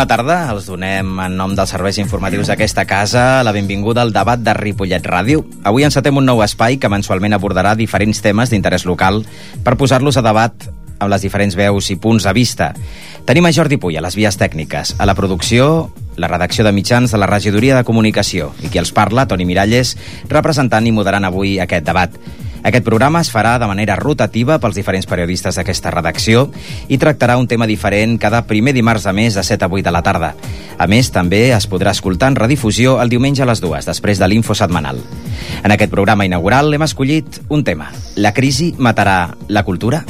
Bona tarda, els donem en nom dels serveis informatius d'aquesta casa la benvinguda al debat de Ripollet Ràdio. Avui encetem un nou espai que mensualment abordarà diferents temes d'interès local per posar-los a debat amb les diferents veus i punts de vista. Tenim a Jordi Puy a les vies tècniques, a la producció, la redacció de mitjans de la regidoria de comunicació i qui els parla, Toni Miralles, representant i moderant avui aquest debat. Aquest programa es farà de manera rotativa pels diferents periodistes d'aquesta redacció i tractarà un tema diferent cada primer dimarts de mes de 7 a 8 de la tarda. A més, també es podrà escoltar en redifusió el diumenge a les dues, després de l'info setmanal. En aquest programa inaugural hem escollit un tema. La crisi matarà la cultura?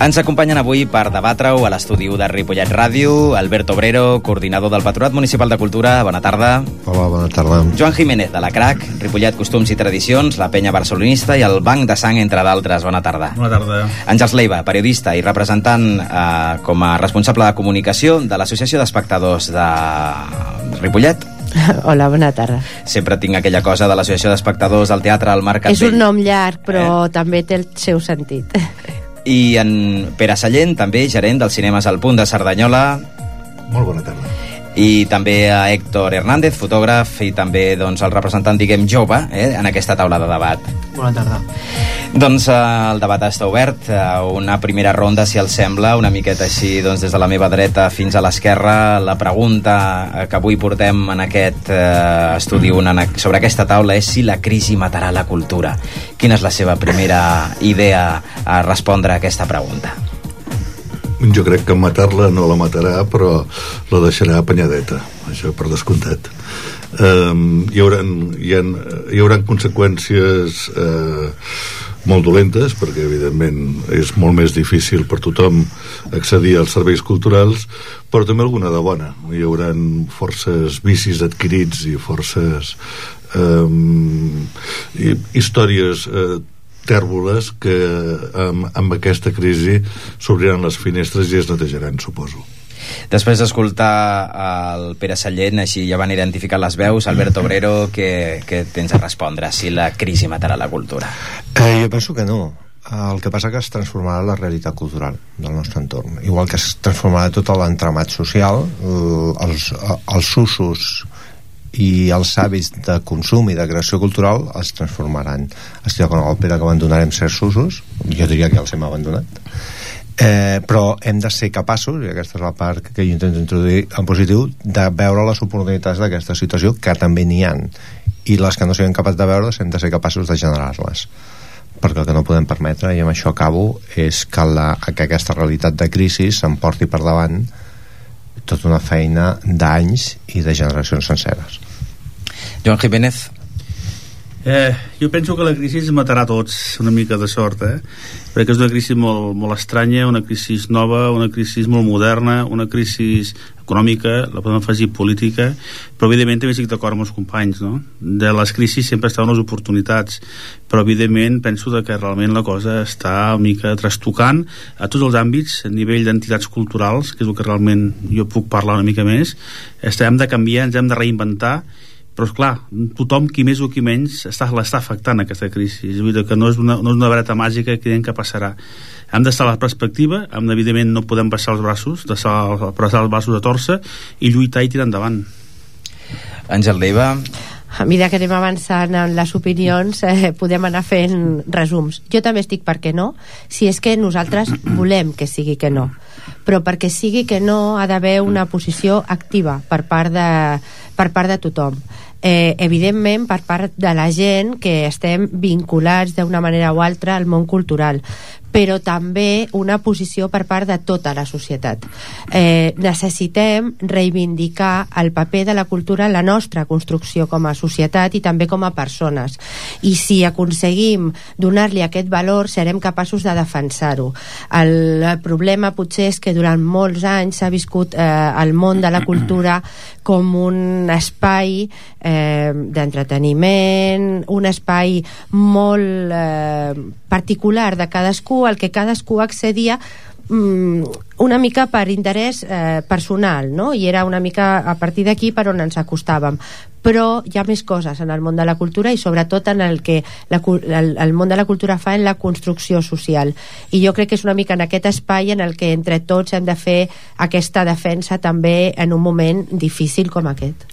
Ens acompanyen avui per debatre-ho a l'estudi de Ripollet Ràdio, Albert Obrero, coordinador del Patronat Municipal de Cultura. Bona tarda. Hola, bona tarda. Joan Jiménez, de la CRAC, Ripollet Costums i Tradicions, la penya barcelonista i el Banc de Sang, entre d'altres. Bona tarda. Bona tarda. Àngels Leiva, periodista i representant eh, com a responsable de comunicació de l'Associació d'Espectadors de Ripollet. Hola, bona tarda. Sempre tinc aquella cosa de l'Associació d'Espectadors del Teatre al Mercat És un nom llarg, però eh? també té el seu sentit. I en Pere Sallent, també gerent dels cinemes al Punt de Cerdanyola. Molt bona tarda. I també a Héctor Hernández, fotògraf, i també doncs, el representant, diguem, jove eh, en aquesta taula de debat. Bona tarda. Doncs eh, el debat està obert. Eh, una primera ronda, si el sembla, una miqueta així doncs, des de la meva dreta fins a l'esquerra. La pregunta eh, que avui portem en aquest eh, estudi una, sobre aquesta taula és si la crisi matarà la cultura. Quina és la seva primera idea a respondre a aquesta pregunta? Jo crec que matar-la no la matarà, però la deixarà apanyadeta, això per descomptat. Um, hi, haurà, hi, ha, hi haurà conseqüències uh, molt dolentes, perquè evidentment és molt més difícil per tothom accedir als serveis culturals, però també alguna de bona. Hi haurà forces vicis adquirits i forces i, històries uh, tèrboles que amb, amb aquesta crisi s'obriran les finestres i es netejaran, suposo. Després d'escoltar el Pere Sallent, així ja van identificar les veus, Albert Obrero, què, què tens a respondre? Si la crisi matarà la cultura? Eh, jo penso que no. El que passa que es transformarà la realitat cultural del nostre entorn. Igual que es transformarà tot l'entramat social, els, els usos i els hàbits de consum i de cultural es transformaran. Estic d'acord amb el Pere que abandonarem certs usos jo diria que els hem abandonat. Eh, però hem de ser capaços i aquesta és la part que jo intento introduir en positiu de veure les oportunitats d'aquesta situació que també n'hi han. I les que no siguem capaços de veure hem de ser capaços de generar-les. Perquè el que no podem permetre i amb això acabo és que, la, que aquesta realitat de crisi s'emporti per davant tota una feina d'anys i de generacions senceres. Joan Jiménez. Eh, jo penso que la crisi ens matarà tots una mica de sort, eh? perquè és una crisi molt, molt estranya, una crisi nova, una crisi molt moderna, una crisi econòmica, la podem afegir política, però evidentment també estic d'acord amb els companys, no? De les crisis sempre estaven les oportunitats, però evidentment penso que realment la cosa està una mica trastocant a tots els àmbits, a nivell d'entitats culturals, que és el que realment jo puc parlar una mica més, hem de canviar, ens hem de reinventar, però és clar, tothom, qui més o qui menys està, l'està afectant aquesta crisi. És a dir, que no és una, no és una vareta màgica que diem que passarà hem d'estar a la perspectiva, hem evidentment no podem passar els braços, de passar els braços de torça i lluitar i tirar endavant. Àngel Leiva. A mesura que anem avançant en les opinions eh, podem anar fent resums. Jo també estic perquè no si és que nosaltres volem que sigui que no. Però perquè sigui que no ha d'haver una posició activa per part de, per part de tothom. Eh, evidentment per part de la gent que estem vinculats d'una manera o altra al món cultural però també una posició per part de tota la societat. Eh, necessitem reivindicar el paper de la cultura en la nostra construcció com a societat i també com a persones. I si aconseguim donar-li aquest valor, serem capaços de defensar-ho. El, el problema potser és que durant molts anys s'ha viscut eh, el món de la cultura com un espai eh, d'entreteniment, un espai molt eh, particular de cadascú al que cadascú accedia mm, una mica per interès eh, personal, no? I era una mica a partir d'aquí per on ens acostàvem. Però hi ha més coses en el món de la cultura i sobretot en el que la, el, el món de la cultura fa en la construcció social. I jo crec que és una mica en aquest espai en el que entre tots hem de fer aquesta defensa també en un moment difícil com aquest.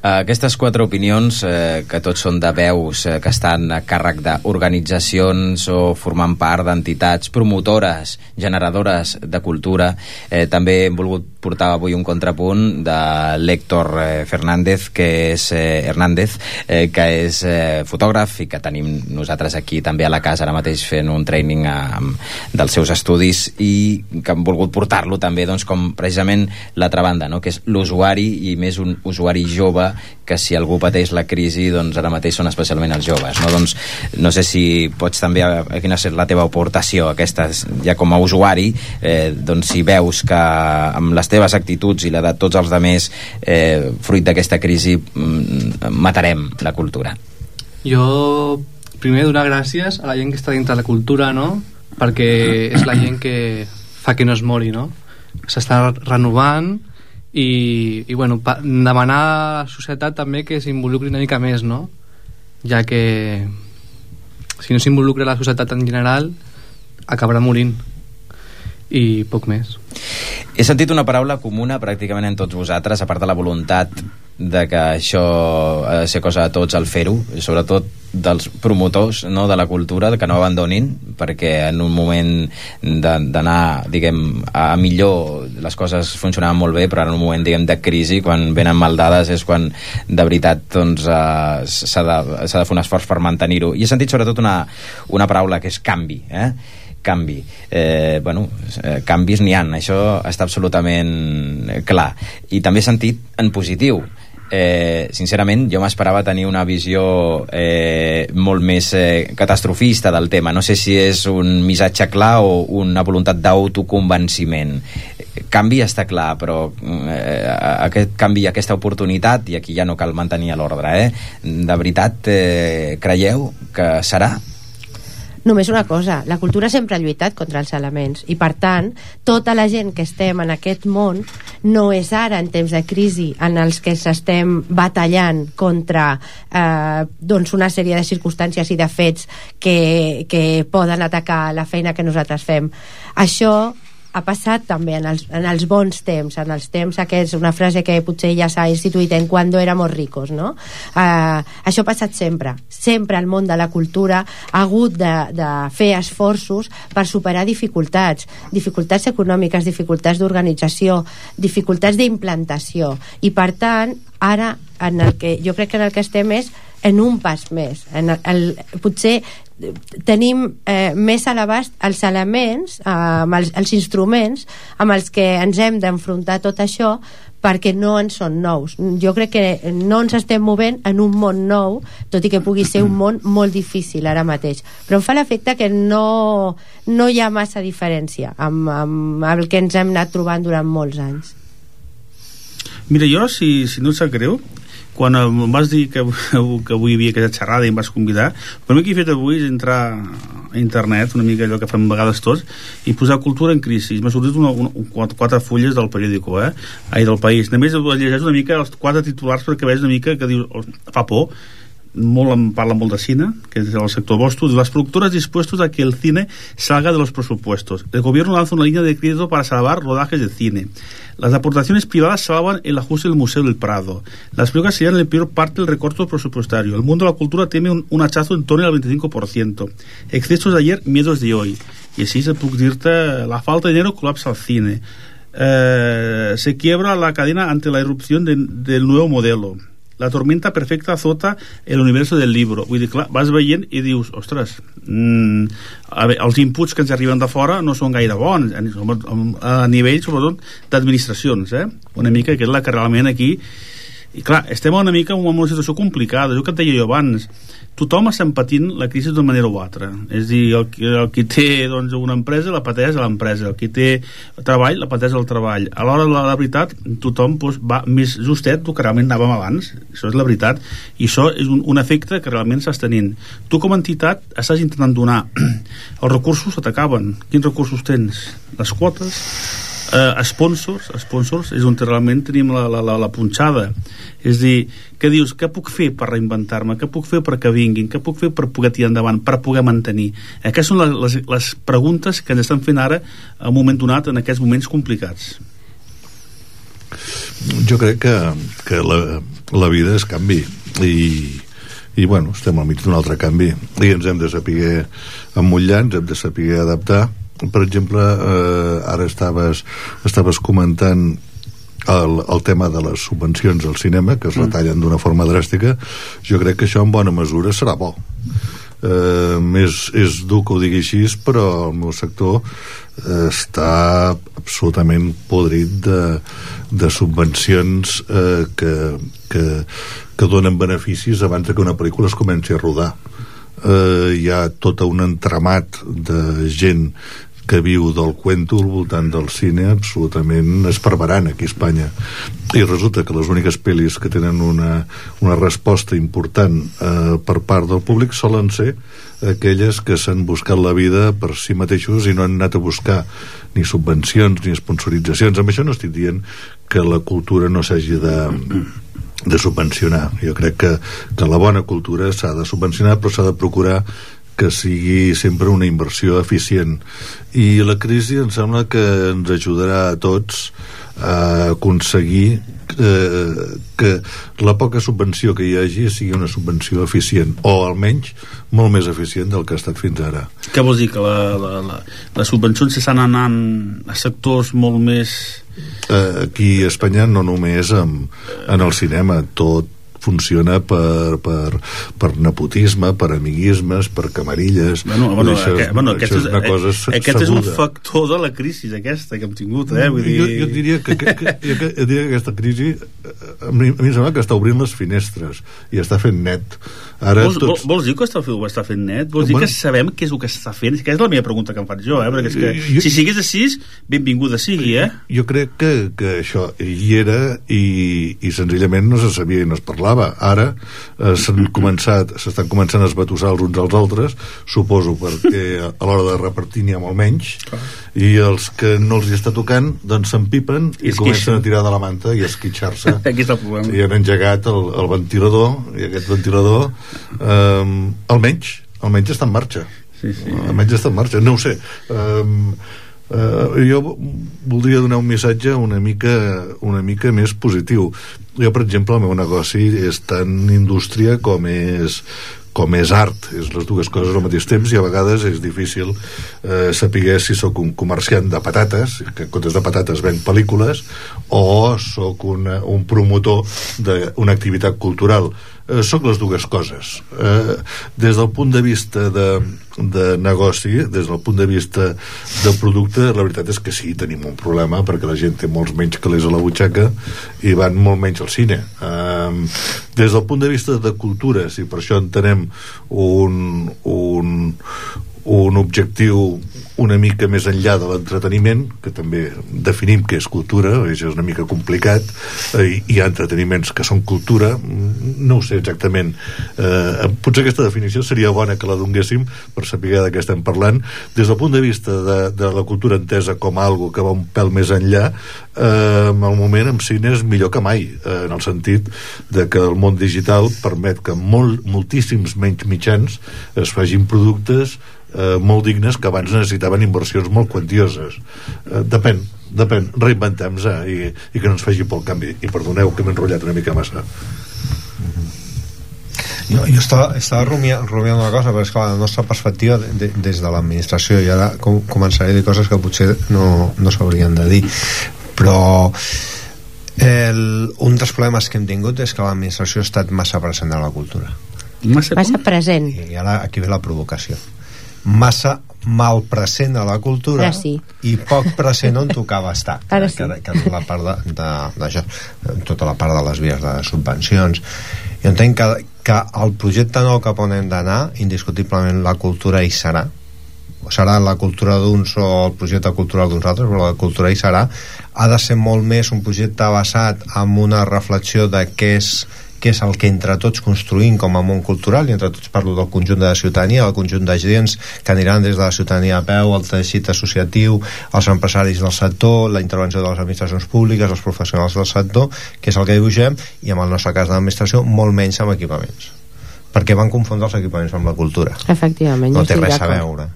Uh, aquestes quatre opinions, eh, que tots són de veus eh, que estan a càrrec d'organitzacions o formant part d'entitats promotores, generadores de cultura, eh, també hem volgut portar avui un contrapunt de l'Héctor eh, Fernández, que és eh, Hernández, eh, que és eh, fotògraf i que tenim nosaltres aquí també a la casa ara mateix fent un training a, dels seus estudis i que hem volgut portar-lo també doncs, com precisament l'altra banda, no? que és l'usuari i més un usuari jove que si algú pateix la crisi doncs ara mateix són especialment els joves no? doncs no sé si pots també a, quina és la teva aportació aquesta, ja com a usuari eh, doncs si veus que amb les teves actituds i la de tots els demés eh, fruit d'aquesta crisi mm, matarem la cultura jo primer donar gràcies a la gent que està dintre la cultura no? perquè és la gent que fa que no es mori no? s'està renovant i, i bueno, pa, demanar a la societat també que s'involucri una mica més no? ja que si no s'involucra la societat en general acabarà morint i poc més he sentit una paraula comuna pràcticament en tots vosaltres, a part de la voluntat de que això ha de ser cosa de tots al fer-ho, sobretot dels promotors no, de la cultura, que no abandonin, perquè en un moment d'anar, diguem, a millor les coses funcionaven molt bé, però en un moment, diguem, de crisi, quan venen mal dades, és quan de veritat doncs, eh, s'ha de, de fer un esforç per mantenir-ho. I he sentit sobretot una, una paraula que és canvi, eh? Canvi. Eh, bueno, eh, canvis n'hi han, això està absolutament clar. I també sentit en positiu. Eh, sincerament, jo m'esperava tenir una visió eh, molt més eh, catastrofista del tema. No sé si és un missatge clar o una voluntat d'autoconvenciment. Canvi està clar, però eh, aquest canvi, aquesta oportunitat, i aquí ja no cal mantenir l'ordre, eh? de veritat eh, creieu que serà només una cosa, la cultura sempre ha lluitat contra els elements i per tant, tota la gent que estem en aquest món no és ara en temps de crisi en els que s'estem batallant contra eh, doncs una sèrie de circumstàncies i de fets que, que poden atacar la feina que nosaltres fem. Això ha passat també en els, en els bons temps, en els temps aquests, una frase que potser ja s'ha instituït en cuando éramos ricos, no? Uh, això ha passat sempre. Sempre el món de la cultura ha hagut de, de fer esforços per superar dificultats, dificultats econòmiques, dificultats d'organització, dificultats d'implantació. I per tant, ara en el que jo crec que en el que estem és en un pas més en el, el, potser tenim eh, més a l'abast els elements, eh, amb els, els instruments amb els que ens hem d'enfrontar tot això perquè no en són nous. Jo crec que no ens estem movent en un món nou, tot i que pugui ser un món molt difícil ara mateix. Però em fa l'efecte que no, no hi ha massa diferència amb, amb el que ens hem anat trobant durant molts anys. Mira, jo, si, si no et sap greu, quan em vas dir que, que avui havia aquesta xerrada i em vas convidar, el primer que he fet avui és entrar a internet, una mica allò que fem vegades tots, i posar cultura en crisi. M'ha sortit una, una, quatre, quatre fulles del periòdico, eh? Ai, del país. Només llegeix una mica els quatre titulars perquè veus una mica que diu, fa por, molt, parla molt de cine, que es el sector vostro, las productoras dispuestos a que el cine salga de los presupuestos. El gobierno lanza una línea de crédito para salvar rodajes de cine. Las aportaciones privadas salvan el ajuste del Museo del Prado. Las películas serían la peor parte del recorte presupuestario. El mundo de la cultura teme un, un hachazo en torno al 25%. Excesos de ayer, miedos de hoy. Y así se puede decirte, la falta de dinero colapsa el cine. Eh, se quiebra la cadena ante la irrupción de, del nuevo modelo la tormenta perfecta azota el universo del libro. Vull dir, clar, vas veient i dius, ostres, mm, a veure, els inputs que ens arriben de fora no són gaire bons, a nivell, sobretot, d'administracions, eh? Una mica que és la que realment aquí i clar, estem una mica en una situació complicada, jo que et deia jo abans tothom està patint la crisi d'una manera o altra. És dir, el, el qui té doncs, una empresa la pateix a l'empresa, el qui té treball la pateix al treball. A l'hora de la, la veritat tothom doncs, va més justet del que realment anàvem abans. Això és la veritat. I això és un, un efecte que realment s'està tenint. Tu com a entitat estàs intentant donar els recursos se t'acaben. Quins recursos tens? les quotes? Eh, sponsors, sponsors és on realment tenim la, la, la, la punxada. És dir, què dius, què puc fer per reinventar-me, què puc fer perquè vinguin? Què puc fer per poder tirar endavant, per poder mantenir? Aquestes són les, les, les preguntes que ens estan fent ara en un moment donat en aquests moments complicats. Jo crec que, que la, la vida és canvi. I, i bueno, estem al mig d'un altre canvi. I ens hem de saber emmullar, ens hem de saber adaptar per exemple, eh, ara estaves, estaves comentant el, el tema de les subvencions al cinema, que es mm. retallen d'una forma dràstica, jo crec que això en bona mesura serà bo. Eh, és, és dur que ho digui així, però el meu sector eh, està absolutament podrit de, de subvencions eh, que, que, que donen beneficis abans que una pel·lícula es comenci a rodar eh, hi ha tot un entramat de gent que viu del cuento al voltant del cine absolutament esperberant aquí a Espanya i resulta que les úniques pel·lis que tenen una, una resposta important eh, per part del públic solen ser aquelles que s'han buscat la vida per si mateixos i no han anat a buscar ni subvencions ni sponsoritzacions amb això no estic dient que la cultura no s'hagi de de subvencionar. Jo crec que, que la bona cultura s'ha de subvencionar però s'ha de procurar que sigui sempre una inversió eficient i la crisi em sembla que ens ajudarà a tots a aconseguir eh, que la poca subvenció que hi hagi sigui una subvenció eficient o almenys molt més eficient del que ha estat fins ara Què vols dir? Que la, la, la, les subvencions s'estan anant a sectors molt més... Eh, aquí a Espanya no només en, en el cinema tot funciona per, per, per nepotisme, per amiguismes, per camarilles... Bueno, bueno, això, aquest, bueno, aquest, és, una cosa aquest és un factor de la crisi aquesta que hem tingut, eh? Vull dir... jo, jo diria que, que, que, jo, diria que aquesta crisi a mi, a mi em sembla que està obrint les finestres i està fent net Ara vols, tots... vols dir que està, ho està fent net? Vols dir bueno, que sabem què és el que està fent? Que és la meva pregunta que em faig jo, eh? Perquè és que, jo, si sigués així, benvinguda sigui, eh? Jo crec que, que això hi era i, i senzillament no se sabia i no es parlava. Ara eh, s'han començat, s'estan començant a esbatussar els uns als altres, suposo perquè a l'hora de repartir n'hi ha molt menys, Clar. i els que no els hi està tocant, doncs s'empipen i, i comencen a tirar de la manta i a esquitxar-se. Aquí està el problema. I han engegat el, el ventilador, i aquest ventilador um, almenys almenys està en marxa sí, sí. almenys està en marxa, no ho sé um, Uh, jo voldria donar un missatge una mica, una mica més positiu. Jo per exemple el meu negoci és tan indústria com és com és art, és les dues coses al mateix temps i a vegades és difícil eh, saber si sóc un comerciant de patates, que en comptes de patates venc pel·lícules, o sóc un promotor d'una activitat cultural eh, sóc les dues coses. Eh, des del punt de vista de, de negoci des del punt de vista del producte la veritat és que sí, tenim un problema perquè la gent té molts menys calés a la butxaca i van molt menys al cine. Eh, des del punt de vista de cultura si per això entenem un, un, un objectiu una mica més enllà de l'entreteniment, que també definim que és cultura, és una mica complicat, eh, hi ha entreteniments que són cultura, no ho sé exactament. Eh, potser aquesta definició seria bona que la donguéssim per saber de què estem parlant. Des del punt de vista de, de la cultura entesa com algo que va un pèl més enllà, eh, en el moment en cine és millor que mai, eh, en el sentit de que el món digital permet que molt, moltíssims menys mitjans es fagin productes eh, molt dignes que abans necessitaven inversions molt quantioses. Eh, depèn, depèn, reinventem-nos eh, i, i que no ens faci por el canvi. I perdoneu que m'he enrotllat una mica massa. Jo, jo estava, estava rumiant, rumiant una cosa però és que la nostra perspectiva de, de, des de l'administració i ara com, començaré a dir coses que potser no, no s'haurien de dir. Però el, un dels problemes que hem tingut és que l'administració ha estat massa present a la cultura. Massa, massa present. I ara aquí ve la provocació massa mal present a la cultura Ara sí. i poc present on tocava estar Ara que, sí. que, que és la part de- de- d'això tota la part de les vies de subvencions jo entenc que, que el projecte nou cap on hem d'anar indiscutiblement la cultura hi serà serà la cultura d'uns o el projecte cultural d'uns altres, però la cultura hi serà ha de ser molt més un projecte basat en una reflexió de què és què és el que entre tots construïm com a món cultural i entre tots parlo del conjunt de la ciutadania del conjunt d'agents que aniran des de la ciutadania a peu, el teixit associatiu els empresaris del sector la intervenció de les administracions públiques, els professionals del sector que és el que dibuixem i en el nostre cas d'administració molt menys amb equipaments. Perquè van confondre els equipaments amb la cultura. Efectivament, no té res a veure.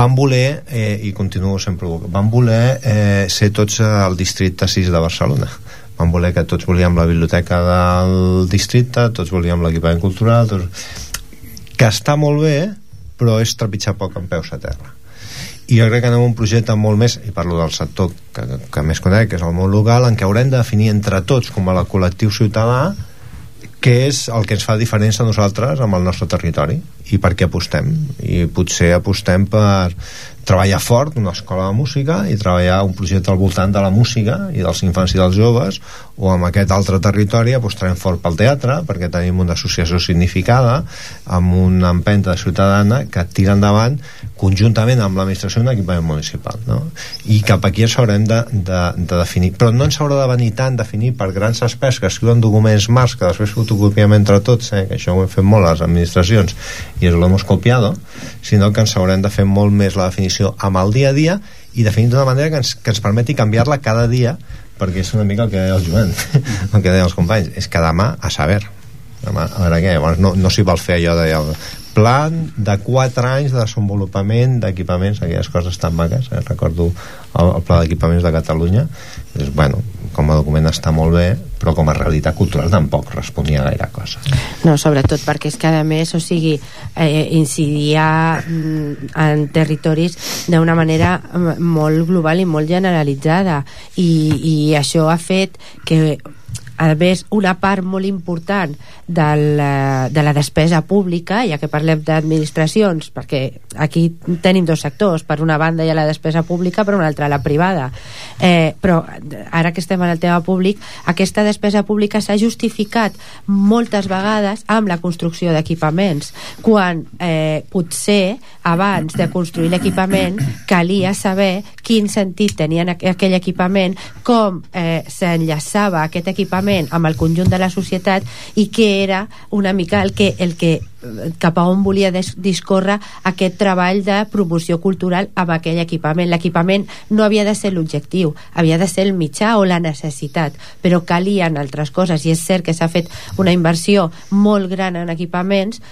Van voler, eh, i continuo sempre van voler eh, ser tots al districte 6 de Barcelona van voler que tots volíem la biblioteca del districte, tots volíem l'equipament cultural tots... que està molt bé però és trepitjar poc amb peus a terra. I jo crec que anem a un projecte molt més i parlo del sector que, que més conec que és el món local, en què haurem de definir entre tots com a col·lectiu ciutadà què és el que ens fa diferents a nosaltres amb el nostre territori i per què apostem. I potser apostem per treballar fort una escola de música i treballar un projecte al voltant de la música i dels infants i dels joves o amb aquest altre territori apostarem fort pel teatre perquè tenim una associació significada amb una empenta ciutadana que tira endavant conjuntament amb l'administració un equipament municipal no? i cap aquí ens haurem de, de, de definir però no ens haurà de venir tant definir per grans experts que escriuen documents marcs que després fotocopiem entre tots eh? que això ho hem fet molt les administracions i ho hem copiado sinó que ens haurem de fer molt més la definició amb el dia a dia i definir d'una manera que ens, que ens permeti canviar-la cada dia perquè és una mica el que deia el Joan el que deien els companys és que demà a saber. Demà, a veure què, llavors no, no s'hi vol fer allò de plan de 4 anys de desenvolupament d'equipaments, aquelles coses tan maques eh? recordo el, el pla d'equipaments de Catalunya és, bueno, com a document està molt bé però com a realitat cultural tampoc responia a gaire cosa No, sobretot perquè és que a més, o sigui, eh, incidia mm, en territoris d'una manera mm, molt global i molt generalitzada i, i això ha fet que a més, una part molt important del, eh, de la despesa pública, ja que parlem d'administracions, perquè aquí tenim dos sectors, per una banda hi ha la despesa pública, per una altra la privada. Eh, però ara que estem en el tema públic, aquesta despesa pública s'ha justificat moltes vegades amb la construcció d'equipaments, quan eh, potser abans de construir l'equipament calia saber quin sentit tenia aqu- aquell equipament, com eh, s'enllaçava aquest equipament amb el conjunt de la societat i què era una mica el que, el que eh, cap a on volia discórrer aquest treball de promoció cultural amb aquell equipament. L'equipament no havia de ser l'objectiu, havia de ser el mitjà o la necessitat, però calien altres coses i és cert que s'ha fet una inversió molt gran en equipaments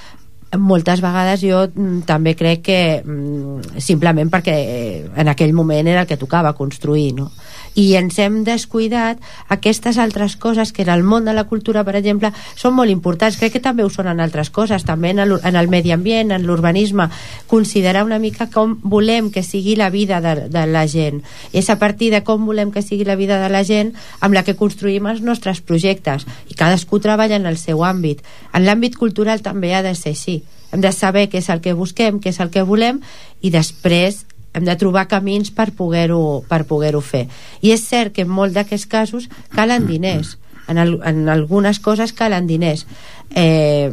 moltes vegades jo mm, també crec que mm, simplement perquè eh, en aquell moment era el que tocava construir no? i ens hem descuidat aquestes altres coses que en el món de la cultura per exemple són molt importants. Crec que també ho són en altres coses també en el, en el medi ambient, en l'urbanisme. Considerar una mica com volem que sigui la vida de, de la gent. És a partir de com volem que sigui la vida de la gent amb la que construïm els nostres projectes. I cadascú treballa en el seu àmbit. En l'àmbit cultural també ha de ser així hem de saber què és el que busquem, què és el que volem i després hem de trobar camins per poder-ho per poder fer. I és cert que en molts d'aquests casos calen diners. En, el, en algunes coses calen diners. Eh,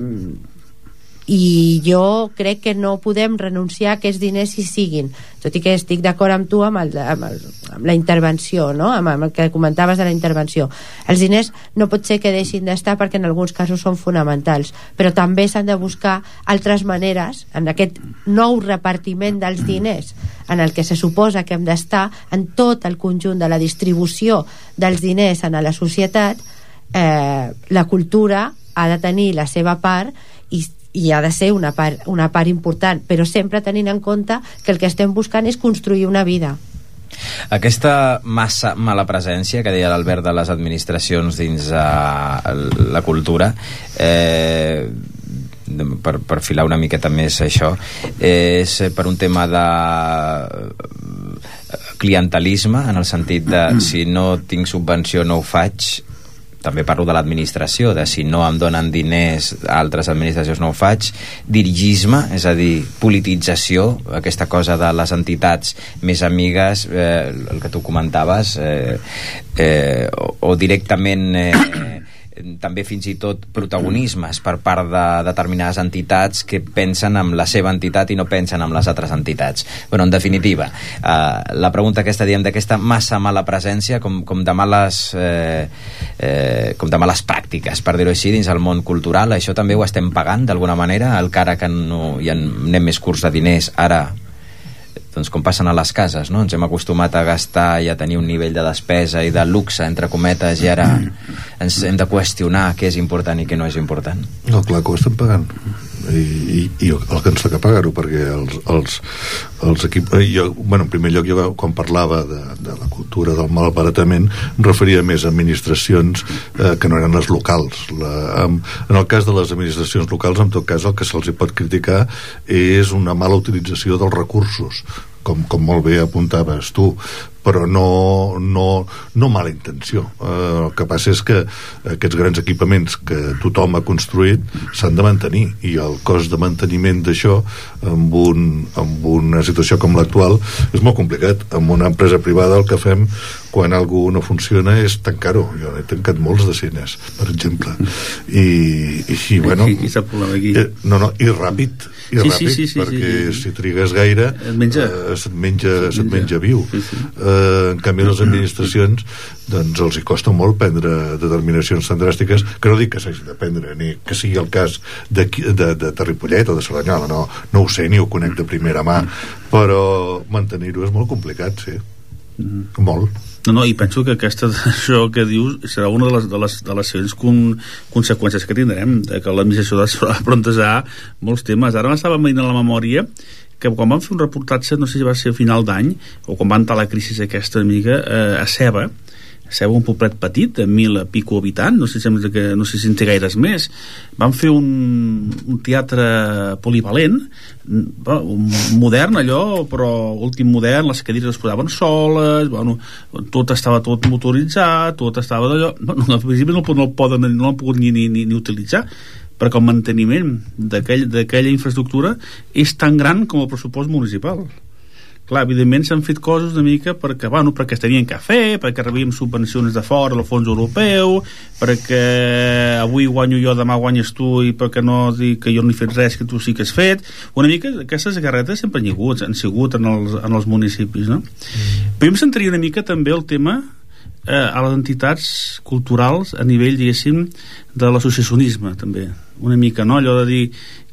i jo crec que no podem renunciar a aquests diners si siguin tot i que estic d'acord amb tu amb, el, amb, el, amb la intervenció no? amb, amb el que comentaves de la intervenció els diners no pot ser que deixin d'estar perquè en alguns casos són fonamentals però també s'han de buscar altres maneres en aquest nou repartiment dels diners en el que se suposa que hem d'estar en tot el conjunt de la distribució dels diners en la societat eh, la cultura ha de tenir la seva part i i ha de ser una part, una part important però sempre tenint en compte que el que estem buscant és construir una vida. Aquesta massa mala presència que deia l'Albert de les administracions dins uh, la cultura eh, per, per filar una miqueta més això és per un tema de clientelisme en el sentit de si no tinc subvenció no ho faig també parlo de l'administració, de si no em donen diners a altres administracions no ho faig, dirigisme, és a dir, politització, aquesta cosa de les entitats més amigues, eh, el que tu comentaves, eh, eh, o, o directament... Eh, també fins i tot protagonismes per part de determinades entitats que pensen en la seva entitat i no pensen en les altres entitats. Bueno, en definitiva, eh, la pregunta aquesta, diem, d'aquesta massa mala presència, com, com de males eh, eh, com de males pràctiques, per dir-ho així, dins el món cultural, això també ho estem pagant d'alguna manera, el cara que no, hi anem més curts de diners, ara doncs com passen a les cases, no? Ens hem acostumat a gastar i a tenir un nivell de despesa i de luxe, entre cometes, i ara ens hem de qüestionar què és important i què no és important. No, clar que ho estem pagant i, i, el que ens toca pagar-ho perquè els, els, els equips eh, jo, bueno, en primer lloc jo quan parlava de, de la cultura del malbaratament em referia més a administracions eh, que no eren les locals. La, en, en el cas de les administracions locals en tot cas el que se'ls pot criticar és una mala utilització dels recursos com, com molt bé apuntaves tu però no, no, no mala intenció. Eh, el que passa és que aquests grans equipaments que tothom ha construït s'han de mantenir i el cost de manteniment d'això amb, un, amb una situació com l'actual és molt complicat. Amb una empresa privada el que fem quan algú no funciona és tancar-ho. Jo he tancat molts de cines, per exemple. I, i, i bueno... I, i aquí. Eh, no, no, i ràpid i sí, ràpid, sí, sí, sí, perquè sí, sí. si trigues gaire Et menja. eh, se't menja, Se't se't menja menja. viu Sí, sí. eh, en canvi les administracions doncs els hi costa molt prendre determinacions tan dràstiques que no dic que s'hagi de prendre ni que sigui el cas de, de, de Terripollet o de Cerdanyola no, no ho sé ni ho conec de primera mà però mantenir-ho és molt complicat sí molt No, no, i penso que aquesta, això que dius serà una de les, de les, de les següents con, conseqüències que tindrem, de que l'administració ha de plantejar molts temes. Ara m'estava veient a la memòria que quan vam fer un reportatge, no sé si va ser a final d'any, o quan va entrar la crisi aquesta mica, eh, a Ceba, Ceba un poblet petit, de mil i pico habitants, no sé, si que, no sé si en té gaires més. Van fer un, un teatre polivalent, un modern allò, però últim modern, les cadires es posaven soles, bueno, tot estava tot motoritzat, tot estava d'allò... Bueno, al principi no, no el poden, no l'han pogut ni, ni, ni, ni utilitzar, perquè el manteniment d'aquell- d'aquella infraestructura és tan gran com el pressupost municipal clar, evidentment s'han fet coses una mica perquè, bueno, perquè es tenien que fer, perquè rebíem subvencions de fora del fons europeu, perquè avui guanyo jo, demà guanyes tu i perquè no dic que jo no he fet res que tu sí que has fet. Una mica aquestes guerretes sempre han sigut, han sigut en els, en els municipis, no? Mm. Però jo em centraria una mica també el tema eh, a les entitats culturals a nivell, diguéssim, de l'associacionisme, també. Una mica, no? Allò de dir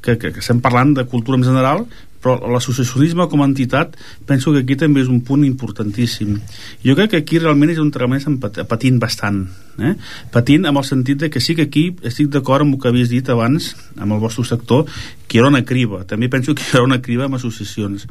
que, que, que estem parlant de cultura en general, però l'associacionisme com a entitat penso que aquí també és un punt importantíssim. Jo crec que aquí realment és estem pat- patint bastant eh? patint amb el sentit de que sí que aquí estic d'acord amb el que havies dit abans amb el vostre sector que haurà una criba. També penso que haurà una criba amb associacions.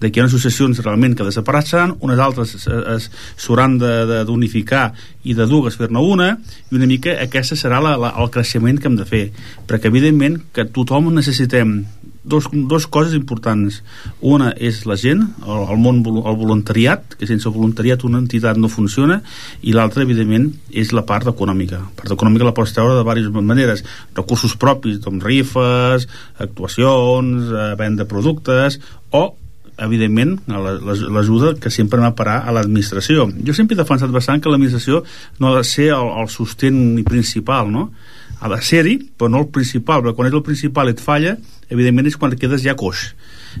De que hi ha associacions realment que desapareixeran unes altres es- es- s'hauran d'unificar i de dues fer-ne una i una mica aquesta serà la, la, el creixement que hem de fer. Perquè evidentment que tothom necessitem dos, dos coses importants. Una és la gent, el, el món el voluntariat, que sense voluntariat una entitat no funciona, i l'altra evidentment és la part econòmica. La part econòmica la pots treure de diverses maneres. Recursos propis, doncs rifes actuacions, eh, venda de productes o evidentment la- la- l'ajuda que sempre va parar a l'administració. Jo sempre he defensat bastant que l'administració no ha de ser el, el sostén principal no? Ha de ser-hi però no el principal perquè quan és el principal et falla evidentment és quan et quedes ja coix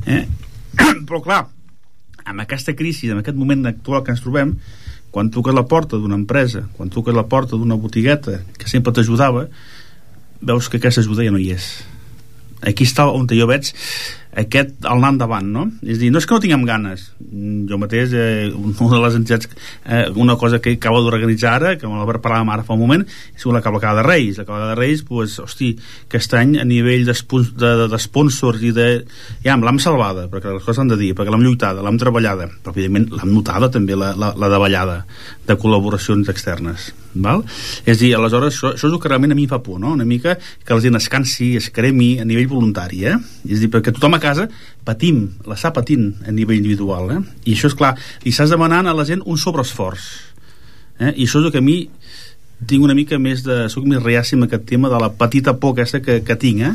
eh? però clar amb aquesta crisi, en aquest moment actual que ens trobem quan truques a la porta d'una empresa quan truques a la porta d'una botigueta que sempre t'ajudava veus que aquesta ajuda ja no hi és aquí està on jo veig aquest el anar endavant, no? És dir, no és que no tinguem ganes. Jo mateix, eh, una de les entitats, eh, una cosa que acabo d'organitzar ara, que me la parlàvem ara fa un moment, és la cavalcada de Reis. La cavalcada de Reis, pues, hosti, aquest any a nivell d'espons- de, de, i de... Ja, l'hem salvada, perquè les coses s'han de dir, perquè l'hem lluitada, l'hem treballada, però evidentment l'hem notada també la, la, la davallada de col·laboracions externes. Val? És dir, aleshores, això, això és el que realment a mi fa por, no? Una mica que la gent es cansi, es cremi a nivell voluntari, eh? És dir, perquè tothom a casa patim, l'està patint a nivell individual, eh? I això, és clar, li estàs demanant a la gent un sobreesforç. Eh? I això és el que a mi tinc una mica més de... soc més amb aquest tema de la petita por aquesta que, que tinc, eh?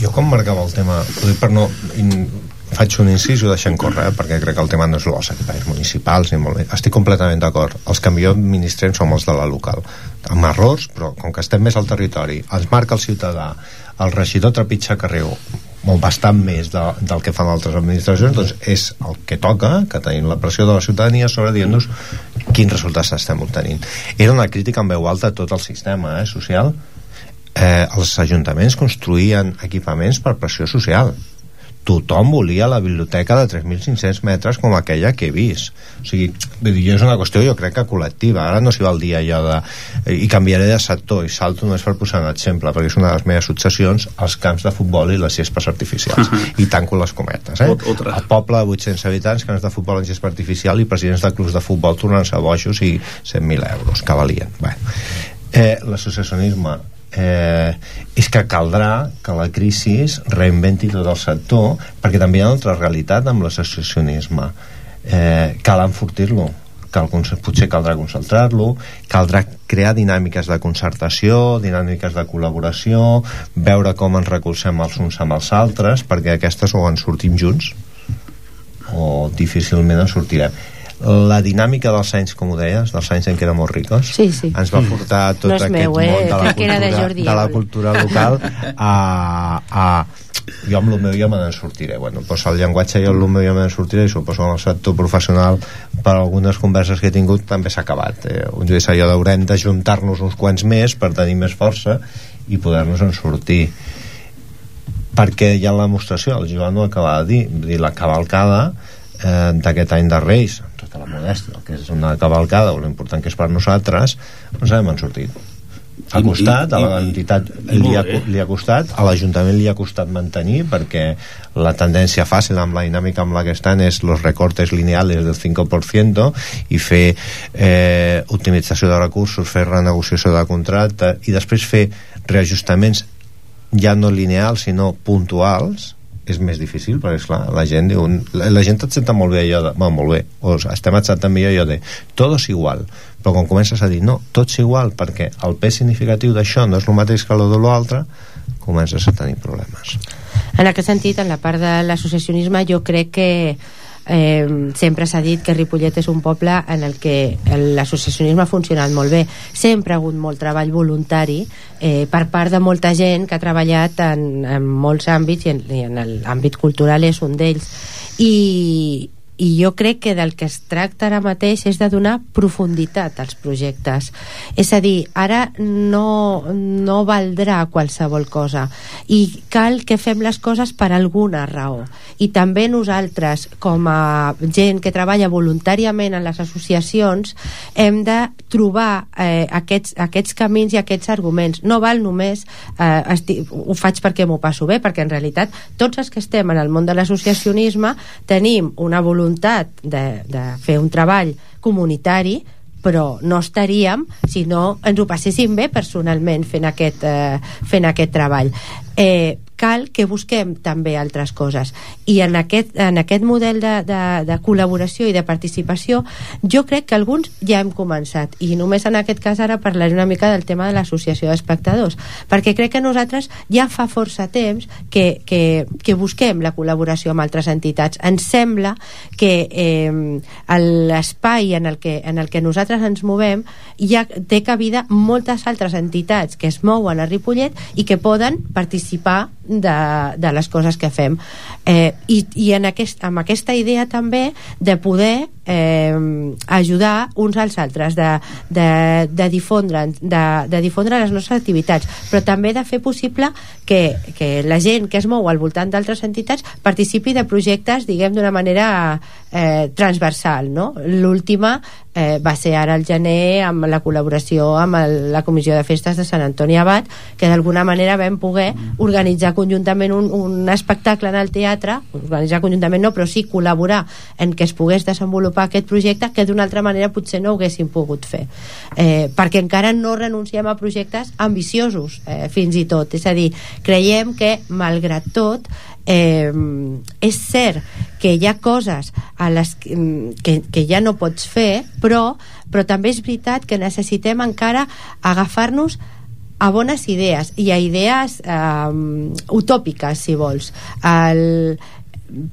Jo com marcava el tema, per no... In, faig un incís i ho deixem córrer, eh, perquè crec que el tema no és els equiparis municipals, ni molt bé. Estic completament d'acord. Els que millor administrem som els de la local. Amb errors, però com que estem més al territori, ens marca el ciutadà, el regidor trepitja carreu, molt bastant més de, del que fan altres administracions doncs és el que toca que tenim la pressió de la ciutadania sobre dient-nos quins resultats estem obtenint. Era una crítica en veu alta a tot el sistema eh, social. Eh, els ajuntaments construïen equipaments per pressió social tothom volia la biblioteca de 3.500 metres com aquella que he vist o sigui, vull dir, és una qüestió jo crec que col·lectiva, ara no s'hi va el dia allò de i canviaré de sector i salto només per posar un exemple, perquè és una de les meves successions els camps de futbol i les gespes artificials Uh -huh. i tanco les cometes eh? Ot- otra. el poble de 800 habitants camps de futbol en gespa artificial i presidents de clubs de futbol tornant-se bojos i 100.000 euros que valien bueno. eh, l'associacionisme eh, és que caldrà que la crisi reinventi tot el sector perquè també hi ha una altra realitat amb l'associacionisme. Eh, cal enfortir-lo cal, potser caldrà concentrar-lo caldrà crear dinàmiques de concertació dinàmiques de col·laboració veure com ens recolzem els uns amb els altres perquè aquestes o en sortim junts o difícilment en sortirem la dinàmica dels anys, com ho deies, dels anys en què érem molt ricos, Sí, sí. ens va portar tot No és aquest meu, eh? món de la, era de cultura, Jordi de la cultura local a, a jo amb el meu ja me n'en sortiré bueno, doncs el llenguatge jo amb el meu ja me n'en sortiré i suposo que el sector professional per algunes converses que he tingut també s'ha acabat eh? un dia allò d'haurem d'ajuntar-nos uns quants més per tenir més força i poder-nos en sortir perquè hi ha la demostració, el Joan ho acaba de dir, dir la cavalcada eh, d'aquest any de Reis, amb tota la modèstia, el que és una cavalcada, o l'important que és per nosaltres, ens hem sortit. Ha costat, a l'entitat li, ha, li ha costat, a l'Ajuntament li ha costat mantenir, perquè la tendència fàcil amb la dinàmica amb la que estan és los recortes lineales del 5% i fer eh, optimització de recursos, fer renegociació de contracte i després fer reajustaments ja no lineals sinó puntuals és més difícil perquè esclar, la gent diu, la, la gent accepta molt bé allò de, bueno, molt bé, o estem acceptant millor allò de tot és igual, però quan comences a dir no, tot és igual perquè el pes significatiu d'això no és el mateix que el de l'altre comences a tenir problemes. En aquest sentit, en la part de l'associacionisme, jo crec que eh, sempre s'ha dit que Ripollet és un poble en el que l'associacionisme ha funcionat molt bé. Sempre ha hagut molt treball voluntari eh, per part de molta gent que ha treballat en, en molts àmbits i en, i en l'àmbit cultural és un d'ells. I, i jo crec que del que es tracta ara mateix és de donar profunditat als projectes. És a dir, ara no, no valdrà qualsevol cosa. I cal que fem les coses per alguna raó. I també nosaltres com a gent que treballa voluntàriament en les associacions hem de trobar eh, aquests, aquests camins i aquests arguments. No val només eh, esti, ho faig perquè m'ho passo bé perquè en realitat tots els que estem en el món de l'associacionisme tenim una voluntat de, de fer un treball comunitari però no estaríem si no ens ho passéssim bé personalment fent aquest, eh, fent aquest treball. Eh, cal que busquem també altres coses. I en aquest, en aquest model de, de, de col·laboració i de participació jo crec que alguns ja hem començat. I només en aquest cas ara parlaré una mica del tema de l'associació d'espectadors perquè crec que nosaltres ja fa força temps que, que, que busquem la col·laboració amb altres entitats. Ens sembla que eh, l'espai en, el que, en el que nosaltres ens movem ja té cabida moltes altres entitats que es mouen a Ripollet i que poden participar de, de les coses que fem. Eh, i, i en aquest, amb aquesta idea també de poder eh, ajudar uns als altres de, de, de, difondre, de, de difondre les nostres activitats però també de fer possible que, que la gent que es mou al voltant d'altres entitats participi de projectes diguem d'una manera eh, transversal no? l'última eh, va ser ara al gener amb la col·laboració amb el, la Comissió de Festes de Sant Antoni Abat que d'alguna manera vam poder organitzar conjuntament un, un espectacle en el teatre organitzar conjuntament no, però sí col·laborar en què es pogués desenvolupar aquest projecte que d'una altra manera potser no haguéssim pogut fer. Eh, perquè encara no renunciem a projectes ambiciosos eh, fins i tot, és a dir, creiem que malgrat tot eh, és cert que hi ha coses a les que, que, que ja no pots fer però però també és veritat que necessitem encara agafar-nos a bones idees i a idees eh, utòpiques si vols. El,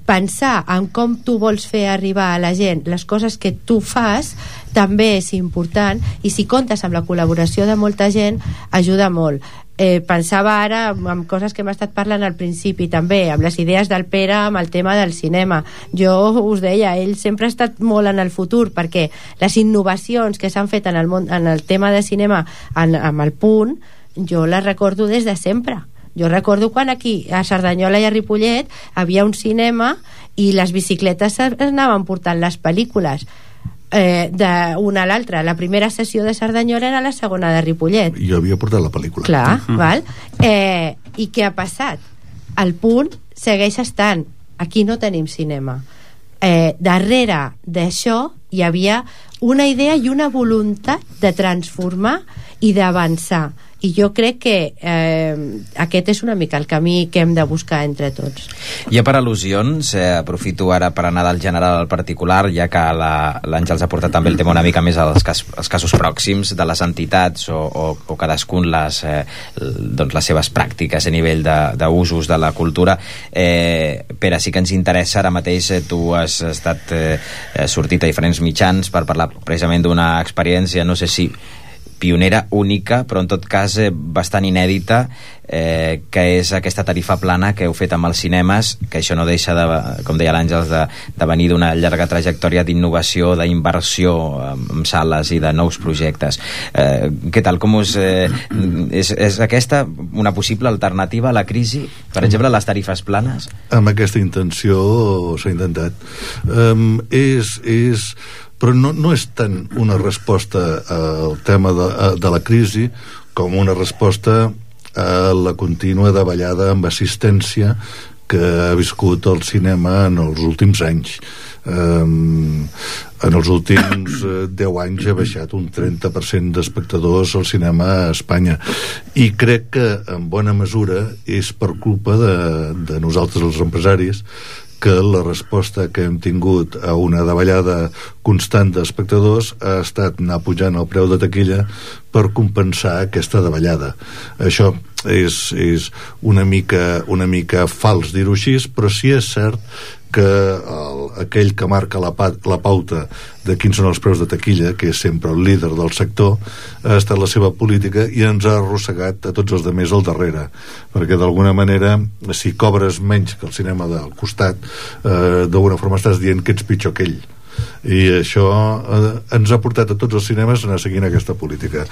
pensar en com tu vols fer arribar a la gent les coses que tu fas també és important i si comptes amb la col·laboració de molta gent ajuda molt. Eh, pensava ara amb coses que hem estat parlant al principi també, amb les idees del Pere amb el tema del cinema. Jo us deia, ell sempre ha estat molt en el futur perquè les innovacions que s'han fet en el, món, en el tema de cinema en, amb el punt jo les recordo des de sempre jo recordo quan aquí, a Cerdanyola i a Ripollet, havia un cinema i les bicicletes anaven portant les pel·lícules eh, d'una a l'altra. La primera sessió de Cerdanyola era la segona de Ripollet. Jo havia portat la pel·lícula. Clar, uh -huh. val? Eh, I què ha passat? El punt segueix estant. Aquí no tenim cinema. Eh, darrere d'això hi havia una idea i una voluntat de transformar i d'avançar i jo crec que eh, aquest és una mica el camí que hem de buscar entre tots. Ja per al·lusions, eh, aprofito ara per anar del general al particular, ja que l'Àngels ha portat també el tema una mica més als, cas, als casos pròxims de les entitats o, o, o cadascun les, eh, doncs les seves pràctiques a nivell d'usos de, de la cultura. Eh, Pere, sí que ens interessa, ara mateix eh, tu has estat eh, sortit a diferents mitjans per parlar precisament d'una experiència, no sé si pionera, única, però en tot cas eh, bastant inèdita, eh, que és aquesta tarifa plana que heu fet amb els cinemes, que això no deixa, de, com deia l'Àngels, de, de venir d'una llarga trajectòria d'innovació, d'inversió en sales i de nous projectes. Eh, què tal? Com us, eh, és, és aquesta una possible alternativa a la crisi? Per exemple, les tarifes planes? Amb aquesta intenció s'ha intentat. Um, és, és però no, no és tant una resposta al tema de, de la crisi com una resposta a la contínua davallada amb assistència que ha viscut el cinema en els últims anys. Um, en els últims uh, eh, 10 anys ha baixat un 30% d'espectadors al cinema a Espanya i crec que en bona mesura és per culpa de, de nosaltres els empresaris que la resposta que hem tingut a una davallada constant d'espectadors ha estat anar pujant el preu de taquilla per compensar aquesta davallada. Això és, és una, mica, una mica fals dir-ho així, però sí és cert que el, aquell que marca la, pa, la pauta de quins són els preus de taquilla, que és sempre el líder del sector, ha estat la seva política i ens ha arrossegat a tots els de més al darrere, perquè d'alguna manera, si cobres menys que el cinema del costat, eh, d'alguna forma estàs dient que ets pitjor que ell. I això eh, ens ha portat a tots els cinemes a anar seguint aquesta política.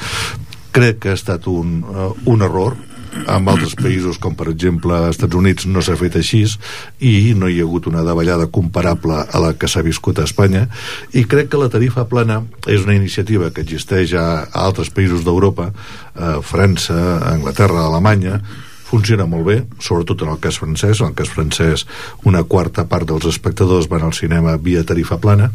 Crec que ha estat un, uh, un error en altres països com per exemple als Estats Units no s'ha fet així i no hi ha hagut una davallada comparable a la que s'ha viscut a Espanya. I crec que la tarifa plana és una iniciativa que existeix a, a altres països d'Europa a França, a Anglaterra, a Alemanya. Funciona molt bé, sobretot en el cas francès. En el cas francès una quarta part dels espectadors van al cinema via tarifa plana.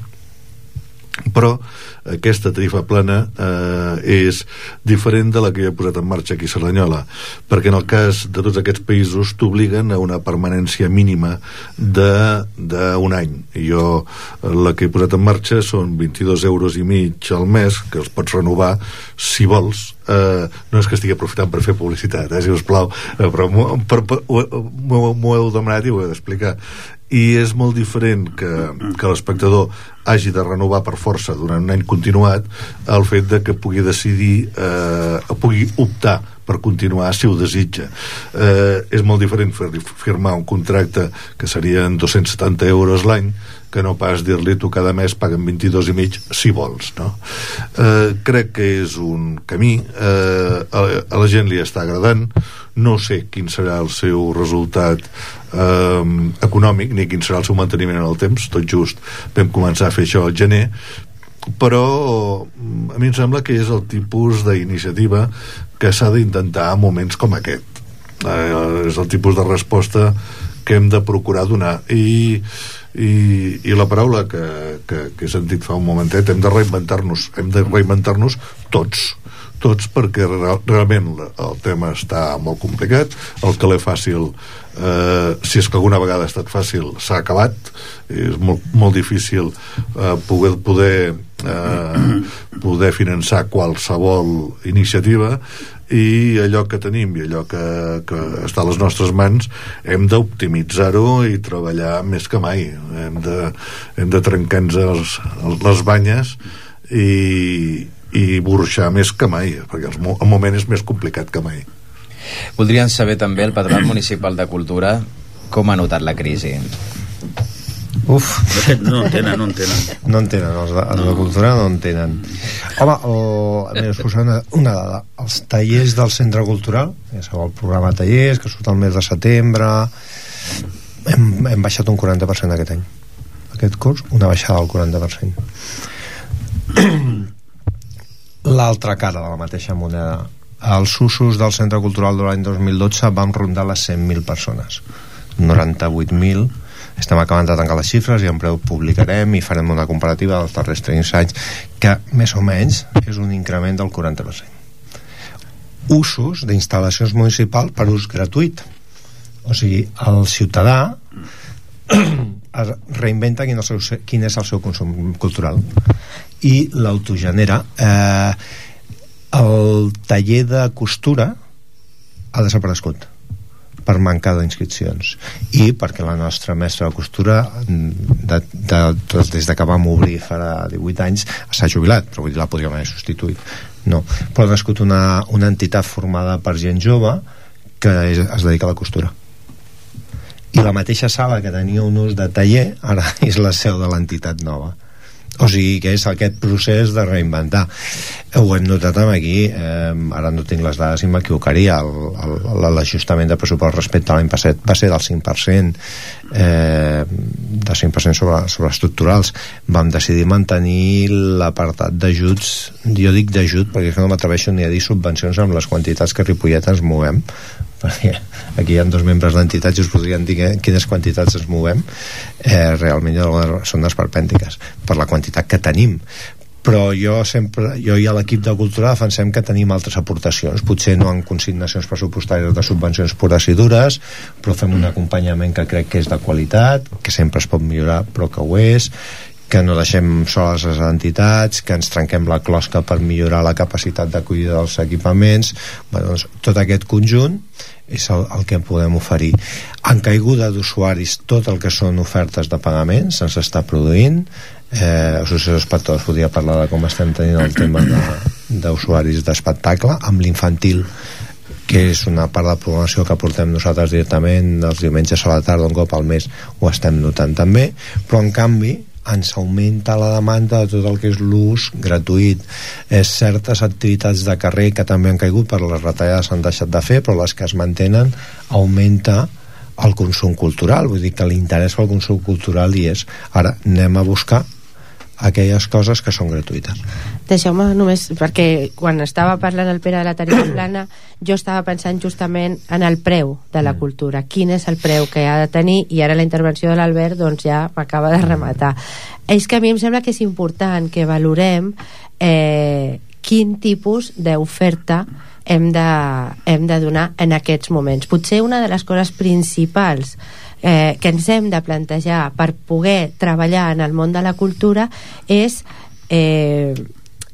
Però aquesta tarifa plana eh, és diferent de la que he posat en marxa aquí a Cerdanyola perquè en el cas de tots aquests països t'obliguen a una permanència mínima d'un any. Jo la que he posat en marxa són 22 euros i mig al mes que els pots renovar si vols. Eh, no és que estigui aprofitant per fer publicitat eh, si us plau eh, però m'ho heu demanat i ho he d'explicar. I és molt diferent que, que l'espectador hagi de renovar per força durant un any continuat el fet de que pugui decidir eh, pugui optar per continuar si ho desitja. Eh, és molt diferent fer, firmar un contracte que serien 270 euros l'any que no pas dir-li tu cada mes paguen 22 i mig si vols no? eh, crec que és un camí. Eh, a, a la gent li està agradant. No sé quin serà el seu resultat eh, econòmic ni quin serà el seu manteniment en el temps. Tot just vam començar a fer això al gener però a mi em sembla que és el tipus d'iniciativa que s'ha d'intentar en moments com aquest. Eh, és el tipus de resposta que hem de procurar donar. I, i, i la paraula que, que, que he sentit fa un momentet hem de reinventar-nos hem de reinventar-nos tots tots perquè real, realment el tema està molt complicat. El que l'he fàcil eh, si és que alguna vegada ha estat fàcil s'ha acabat. És molt, molt difícil eh, poder, poder eh, poder finançar qualsevol iniciativa. I allò que tenim i allò que, que està a les nostres mans hem d'optimitzar-ho i treballar més que mai. Hem de, hem de trencar-nos les banyes i, i burxar més que mai perquè el, el moment és més complicat que mai Voldrien saber també el Patronat Municipal de Cultura com ha notat la crisi Uf. De fet, no en tenen, no en tenen. No en tenen, els de, els de cultura no en tenen. Home, el, mira, us posaré una, una dada. Els tallers del Centre Cultural, ja sabeu, el programa tallers, que surt el mes de setembre, hem, hem baixat un 40% aquest any. Aquest curs, una baixada del 40%. L'altra cara de la mateixa moneda. Els usos del Centre Cultural de l'any 2012 van rondar les 100.000 persones. 98.000 estem acabant de tancar les xifres i en breu publicarem i farem una comparativa dels darrers 30 anys que més o menys és un increment del 40% usos d'instal·lacions municipals per ús gratuït o sigui, el ciutadà es reinventa quin és, el seu, quin és el seu consum cultural i l'autogenera. Eh, el taller de costura ha desaparegut per mancar d'inscripcions i perquè la nostra mestra de costura de, de, de, des de que vam obrir farà 18 anys s'ha jubilat, però vull dir, la podríem haver substituït no, però ha nascut una, una entitat formada per gent jove que es, es dedica a la costura. I la mateixa sala que tenia un ús de taller ara és la seu de l'entitat nova o sigui que és aquest procés de reinventar. Ho hem notat aquí eh, ara no tinc les dades i m'equivocaria l'ajustament de pressupost respecte a l'any passat va ser del 5% eh, de 5% sobre, sobre estructurals. Vam decidir mantenir l'apartat d'ajuts jo dic d'ajut perquè no m'atreveixo ni a dir subvencions amb les quantitats que Ripollet ens movem perquè aquí hi ha dos membres d'entitats i us podrien dir quines quantitats ens movem eh, realment són esperpèntiques per la quantitat que tenim. Però jo sempre, jo i l'equip de cultura defensem que tenim altres aportacions. Potser no en consignacions pressupostàries de subvencions pures i dures però fem un acompanyament que crec que és de qualitat que sempre es pot millorar però que ho és que no deixem soles les entitats, que ens trenquem la closca per millorar la capacitat d'acollida dels equipaments, bueno, doncs, tot aquest conjunt és el, el que podem oferir. En caiguda d'usuaris, tot el que són ofertes de pagaments se'ns està produint, eh, Associació d'Espectadors podria parlar de com estem tenint el tema d'usuaris de, d'espectacle, amb l'infantil que és una part de programació que portem nosaltres directament els diumenges a la tarda un cop al mes ho estem notant també. Però en canvi ens augmenta la demanda de tot el que és l'ús gratuït. És certes activitats de carrer que també han caigut per les retallades s'han deixat de fer, però les que es mantenen augmenta el consum cultural, vull dir que l'interès pel consum cultural hi és. Ara anem a buscar aquelles coses que són gratuïtes. Deixeu-me només, perquè quan estava parlant el Pere de la tarifa plana, jo estava pensant justament en el preu de la mm. cultura, quin és el preu que ha de tenir, i ara la intervenció de l'Albert doncs ja m'acaba de rematar. És que a mi em sembla que és important que valorem eh, quin tipus d'oferta hem de, hem de donar en aquests moments. Potser una de les coses principals eh, que ens hem de plantejar per poder treballar en el món de la cultura és eh,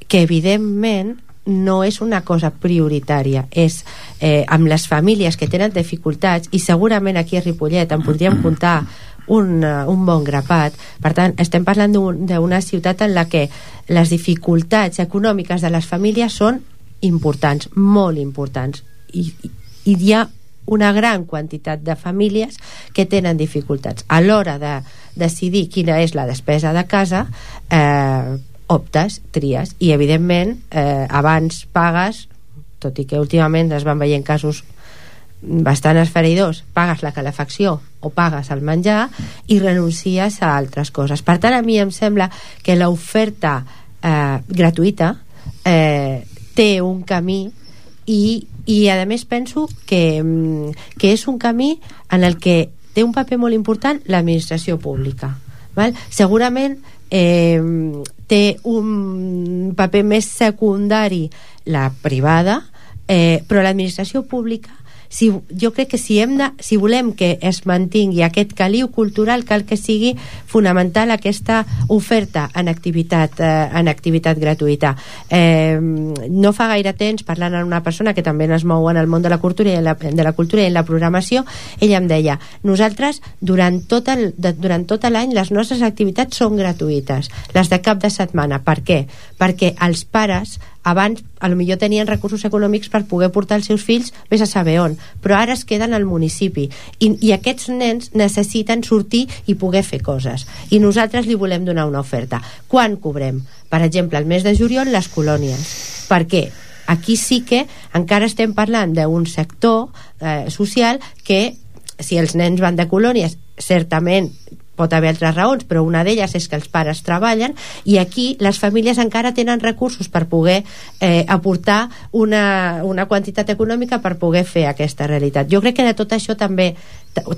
que evidentment no és una cosa prioritària. És eh, amb les famílies que tenen dificultats i segurament aquí a Ripollet en podríem comptar un, uh, un bon grapat. Per tant estem parlant d'una ciutat en la que les dificultats econòmiques de les famílies són importants, molt importants. I, i hi ha una gran quantitat de famílies que tenen dificultats. A l'hora de decidir quina és la despesa de casa, eh, optes, tries, i evidentment eh, abans pagues, tot i que últimament es van veient casos bastant esfereïdors, pagues la calefacció o pagues el menjar i renuncies a altres coses. Per tant, a mi em sembla que l'oferta eh, gratuïta eh, té un camí i, i a més penso que, mm, que és un camí en el que té un paper molt important l'administració pública val? segurament eh, té un paper més secundari la privada, eh, però l'administració pública si, jo crec que si, hem de, si volem que es mantingui aquest caliu cultural cal que sigui fonamental aquesta oferta en activitat, eh, en activitat gratuïta eh, no fa gaire temps parlant amb una persona que també es mou en el món de la cultura i la, de la cultura i en la programació ella em deia, nosaltres durant tot el, de, durant tot l'any les nostres activitats són gratuïtes les de cap de setmana, per què? perquè els pares abans a lo millor tenien recursos econòmics per poder portar els seus fills vés a saber on, però ara es queden al municipi. I, i aquests nens necessiten sortir i poder fer coses. I nosaltres li volem donar una oferta. Quan cobrem? Per exemple, el mes de juliol les colònies. Per què? aquí sí que encara estem parlant d'un sector eh, social que si els nens van de colònies certament pot haver altres raons, però una d'elles és que els pares treballen i aquí les famílies encara tenen recursos per poder eh, aportar una, una quantitat econòmica per poder fer aquesta realitat. Jo crec que de tot això també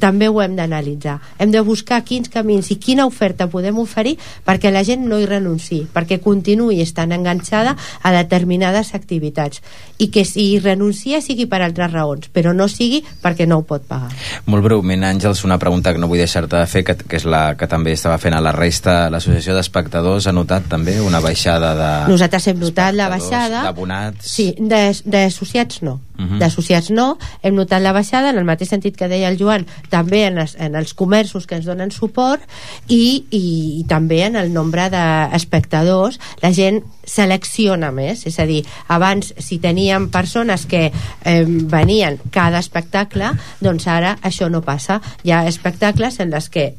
també ho hem d'analitzar. Hem de buscar quins camins i quina oferta podem oferir perquè la gent no hi renunciï, perquè continuï estant enganxada a determinades activitats i que si hi renuncia sigui per altres raons, però no sigui perquè no ho pot pagar. Molt breument, Àngels, una pregunta que no vull deixar-te de fer, que, que és la que també estava fent a la resta, l'Associació d'Espectadors ha notat també una baixada de... Nosaltres hem notat la baixada... D'abonats... Sí, d'associats no. Uh Mhm. -huh. D'associats no. Hem notat la baixada, en el mateix sentit que deia el Joan, també en els, en els comerços que ens donen suport i, i, i també en el nombre d'espectadors. La gent selecciona més, és a dir, abans si teníem persones que eh, venien cada espectacle, doncs ara això no passa. Hi ha espectacles en les que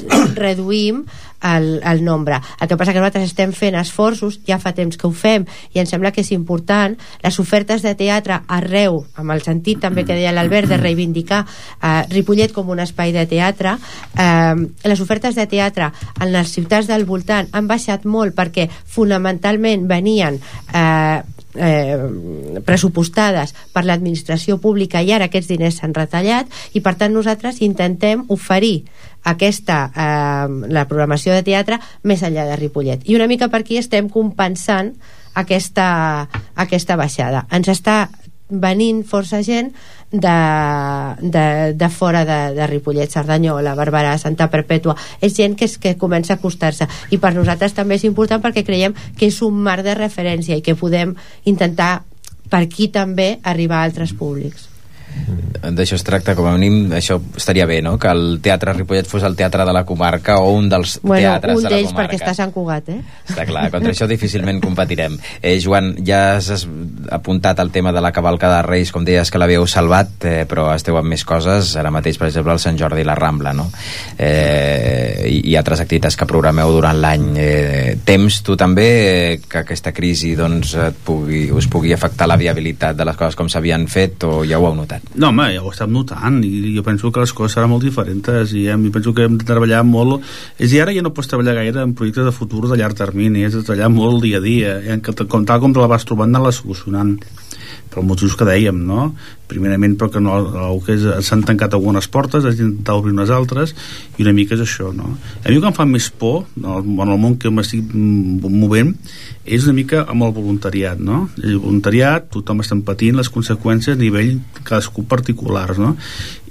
reduïm el, el nombre. El que passa que nosaltres estem fent esforços, ja fa temps que ho fem, i em sembla que és important les ofertes de teatre arreu, amb el sentit també que deia l'Albert de reivindicar eh, Ripollet com un espai de teatre, eh, les ofertes de teatre en les ciutats del voltant han baixat molt perquè fonamentalment venien eh, eh, pressupostades per l'administració pública i ara aquests diners s'han retallat i per tant nosaltres intentem oferir aquesta, eh, la programació de teatre més enllà de Ripollet. I una mica per aquí estem compensant aquesta, aquesta baixada. Ens està venint força gent de, de, de fora de, de Ripollet, Cerdanyola, Barberà, Santa Perpètua, és gent que, és, que comença a acostar-se. I per nosaltres també és important perquè creiem que és un marc de referència i que podem intentar per aquí també arribar a altres públics d'això es tracta, com a mínim això estaria bé, no? que el Teatre Ripollet fos el teatre de la comarca o un dels bueno, teatres un de la d'ells comarca perquè està a Sant Cugat eh? Està clar, contra això difícilment competirem. Eh, Joan, ja has apuntat al tema de la cavalcada de Reis, com deies que l'havíeu salvat, eh, però esteu amb més coses, ara mateix, per exemple, el Sant Jordi i la Rambla, no? Eh, i, i altres activitats que programeu durant l'any. Eh, temps tu també eh, que aquesta crisi doncs, et pugui, us pugui afectar la viabilitat de les coses com s'havien fet o ja ho heu notat? No, home, ja ho estem notant i jo penso que les coses seran molt diferents i hem, jo penso que hem de treballar molt és a dir, ara ja no pots treballar gaire en projectes de futur de llarg termini, és de treballar molt dia a dia eh, que, com tal com te la vas trobant anar-la solucionant per motius que dèiem, no? Primerament perquè no, que s'han tancat algunes portes, has d'intentar obrir unes altres, i una mica és això, no? A mi el que em fa més por, en el, en el món que m'estic movent, és una mica amb el voluntariat, no? El voluntariat, tothom està patint les conseqüències a nivell cadascú particulars, no?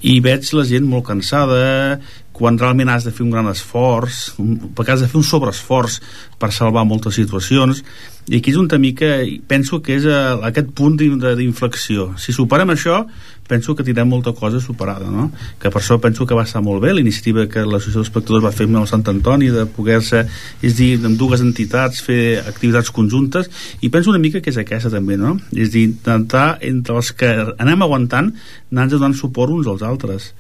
I veig la gent molt cansada, quan realment has de fer un gran esforç, perquè has de fer un sobreesforç per salvar moltes situacions, i aquí és un camí que penso que és a, a aquest punt d'inflexió. Si superem això, penso que tindrem molta cosa superada, no? Que per això penso que va estar molt bé la iniciativa que l'Associació d'Espectadors va fer amb el Sant Antoni de poder-se, és dir, amb dues entitats fer activitats conjuntes i penso una mica que és aquesta també, no? És dir, intentar entre els que anem aguantant anar-nos donant suport uns als altres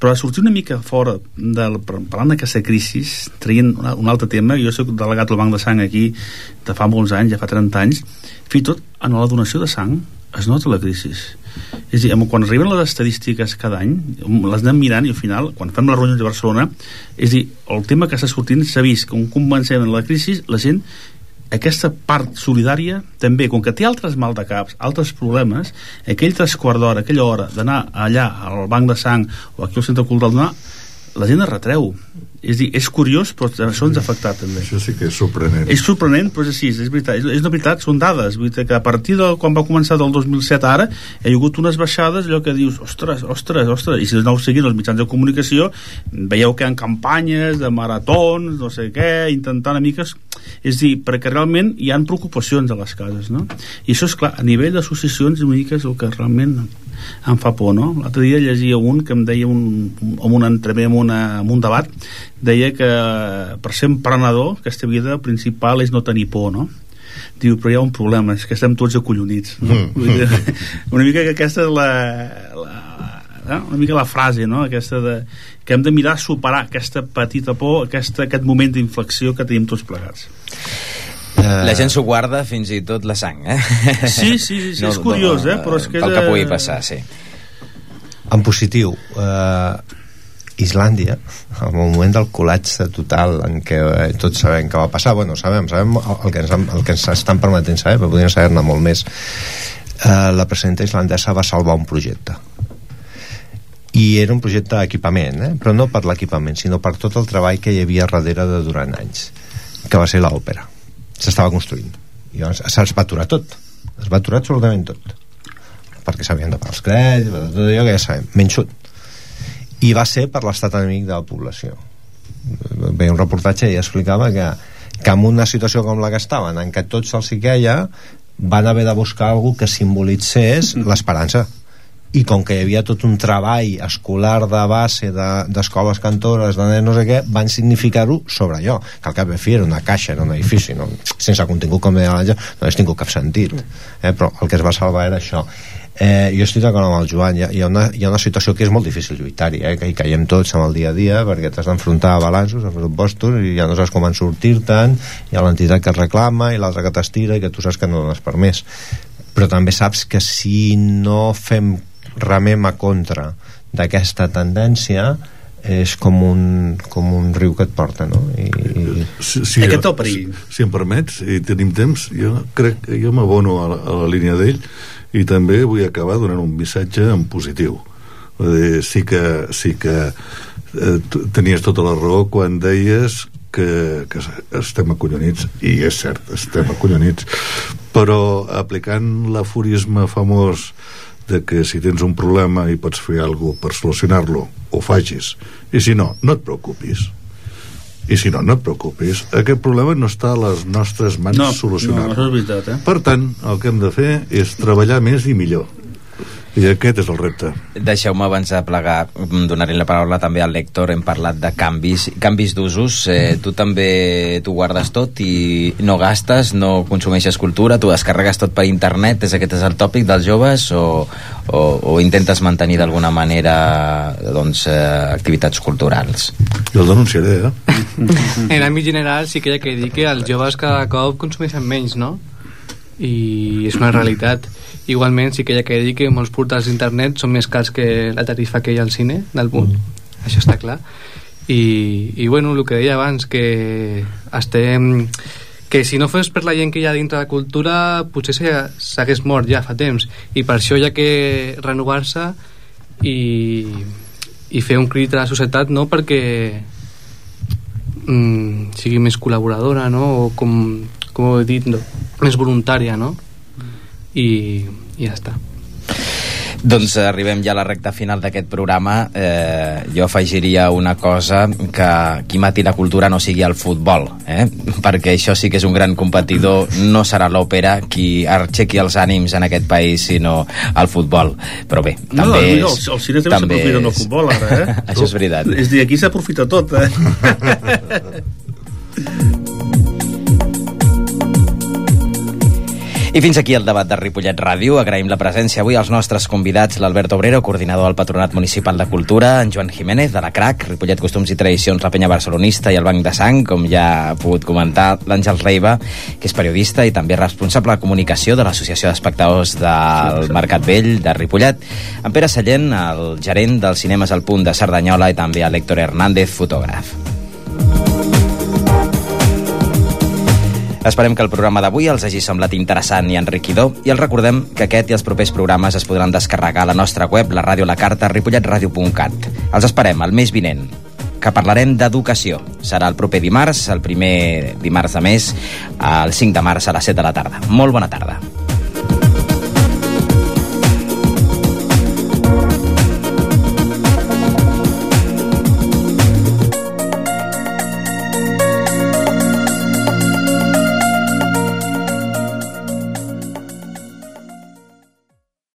però sortir una mica fora del, parlant d'aquesta crisi traient un altre tema, jo soc delegat al Banc de Sang aquí de fa molts anys, ja fa 30 anys fins i tot en la donació de sang es nota la crisi. És dir, quan arriben les estadístiques cada any les anem mirant i al final quan fem les reunions de Barcelona és dir, el tema que està sortint s'ha vist convencement de la crisi la gent aquesta part solidària també, com que té altres mal de caps, altres problemes, aquell tres quart d'hora, aquella hora d'anar allà al banc de sang o aquí al centre cultural d'anar, la gent es retreu és dir, és curiós, però això ens ha afectat també. Això sí que és sorprenent. És sorprenent, però és així, és veritat. És, és una veritat, són dades. Vull dir que a partir de quan va començar del 2007 ara, hi ha hagut unes baixades, allò que dius, ostres, ostres, ostres, i si no ho seguint els mitjans de comunicació, veieu que hi ha campanyes de maratons, no sé què, intentant una mica... És dir, perquè realment hi han preocupacions a les cases, no? I això és clar, a nivell d'associacions, una mica és el que realment em fa por, no? L'altre dia llegia un que em deia un, en un entrevé, en, una, en un debat, deia que per ser emprenedor, aquesta vida principal és no tenir por, no? diu, però hi ha un problema, és que estem tots acollonits no? mm. Vull dir, una mica que aquesta és la, la una mica la frase, no? Aquesta de, que hem de mirar a superar aquesta petita por, aquesta, aquest moment d'inflexió que tenim tots plegats. La gent s'ho guarda fins i tot la sang, eh? Sí, sí, sí, sí no, és curiós, no, eh? Però és que pel que pugui passar, sí. En positiu, eh, Islàndia, en el moment del col·lapse total en què eh, tots sabem què va passar, bueno, sabem, sabem el que ens, el que ens estan permetent saber, però podríem saber-ne molt més, eh, la presidenta islandesa va salvar un projecte i era un projecte d'equipament, eh? però no per l'equipament, sinó per tot el treball que hi havia darrere de durant anys, que va ser l'òpera s'estava construint. I se'ls va aturar tot. Es va aturar absolutament tot. Perquè s'havien de pagar els crèdits tot allò que ja sabem, menys i va ser per l'estat enemic de la població. Veia un reportatge i explicava que, que en una situació com la que estaven en què tot se'ls hi queia van haver de buscar algú que simbolitzés l'esperança i com que hi havia tot un treball escolar de base d'escoles de, cantores, de no sé què, van significar-ho sobre allò, que al cap de fi era una caixa, era un edifici, no? sense contingut com deia l'Àngel, no hauria tingut cap sentit eh? però el que es va salvar era això eh, jo estic d'acord amb el Joan hi ha, hi, ha una, hi ha una situació que és molt difícil lluitar-hi eh? que hi caiem tots amb el dia a dia perquè t'has d'enfrontar a balanços, a pressupostos i ja no saps com en sortir-te'n hi ha l'entitat que et reclama i l'altra que t'estira i que tu saps que no dones per més però també saps que si no fem remem a contra d'aquesta tendència és com un, com un riu que et porta no? I, i... Si, si, Aquest el perill si, si em permets, i tenim temps jo crec que jo m'abono a, la, a la línia d'ell i també vull acabar donant un missatge en positiu dir, sí que, sí que eh, tenies tota la raó quan deies que, que estem acollonits i és cert, estem acollonits però aplicant l'aforisme famós de que si tens un problema i pots fer alguna per solucionar-lo, ho facis. I si no, no et preocupis. I si no, no et preocupis. Aquest problema no està a les nostres mans no, solucionar-lo. No, és veritat, eh? Per tant, el que hem de fer és treballar més i millor i aquest és el repte. Deixeu-me abans de plegar, mm, donar-li la paraula també al lector, hem parlat de canvis, canvis d'usos, eh, tu també t'ho guardes tot i no gastes, no consumeixes cultura, tu descarregues tot per internet, és aquest és el tòpic dels joves o, o, o intentes mantenir d'alguna manera doncs, eh, activitats culturals? Jo el denunciaré, eh? en àmbit general sí que hi ha que dir que els joves cada cop consumeixen menys, no? I és una realitat Igualment, sí que ha que dir que molts portals d'internet són més cars que la tarifa que hi ha al cine, del punt. Mm. Això està clar. I, I, bueno, el que deia abans, que estem... que si no fos per la gent que hi ha dintre de la cultura, potser s'hagués mort ja fa temps. I per això hi ha que renovar-se i, i fer un crit a la societat, no?, perquè mm, sigui més col·laboradora, no?, o com, com ho he dit, no? més voluntària, no?, i, i ja està doncs arribem ja a la recta final d'aquest programa. Eh, jo afegiria una cosa, que qui mati la cultura no sigui el futbol, eh? perquè això sí que és un gran competidor. No serà l'òpera qui aixequi els ànims en aquest país, sinó el futbol. Però bé, també no, és... No, el, el cine també s'aprofita del futbol, ara, eh? això és veritat. És dir, aquí s'aprofita tot, eh? I fins aquí el debat de Ripollet Ràdio. Agraïm la presència avui als nostres convidats, l'Albert Obrero, coordinador del Patronat Municipal de Cultura, en Joan Jiménez, de la CRAC, Ripollet Costums i Tradicions, la Penya Barcelonista i el Banc de Sang, com ja ha pogut comentar l'Àngel Reiva, que és periodista i també responsable de comunicació de l'Associació d'Espectadors del Mercat Vell de Ripollet, en Pere Sallent, el gerent dels cinemes al punt de Cerdanyola i també a l'Héctor Hernández, fotògraf. Esperem que el programa d'avui els hagi semblat interessant i enriquidor i els recordem que aquest i els propers programes es podran descarregar a la nostra web, la ràdio la carta, ripolletradio.cat. Els esperem el mes vinent. que parlarem d'educació. Serà el proper dimarts, el primer dimarts de mes, el 5 de març a les 7 de la tarda. Molt bona tarda.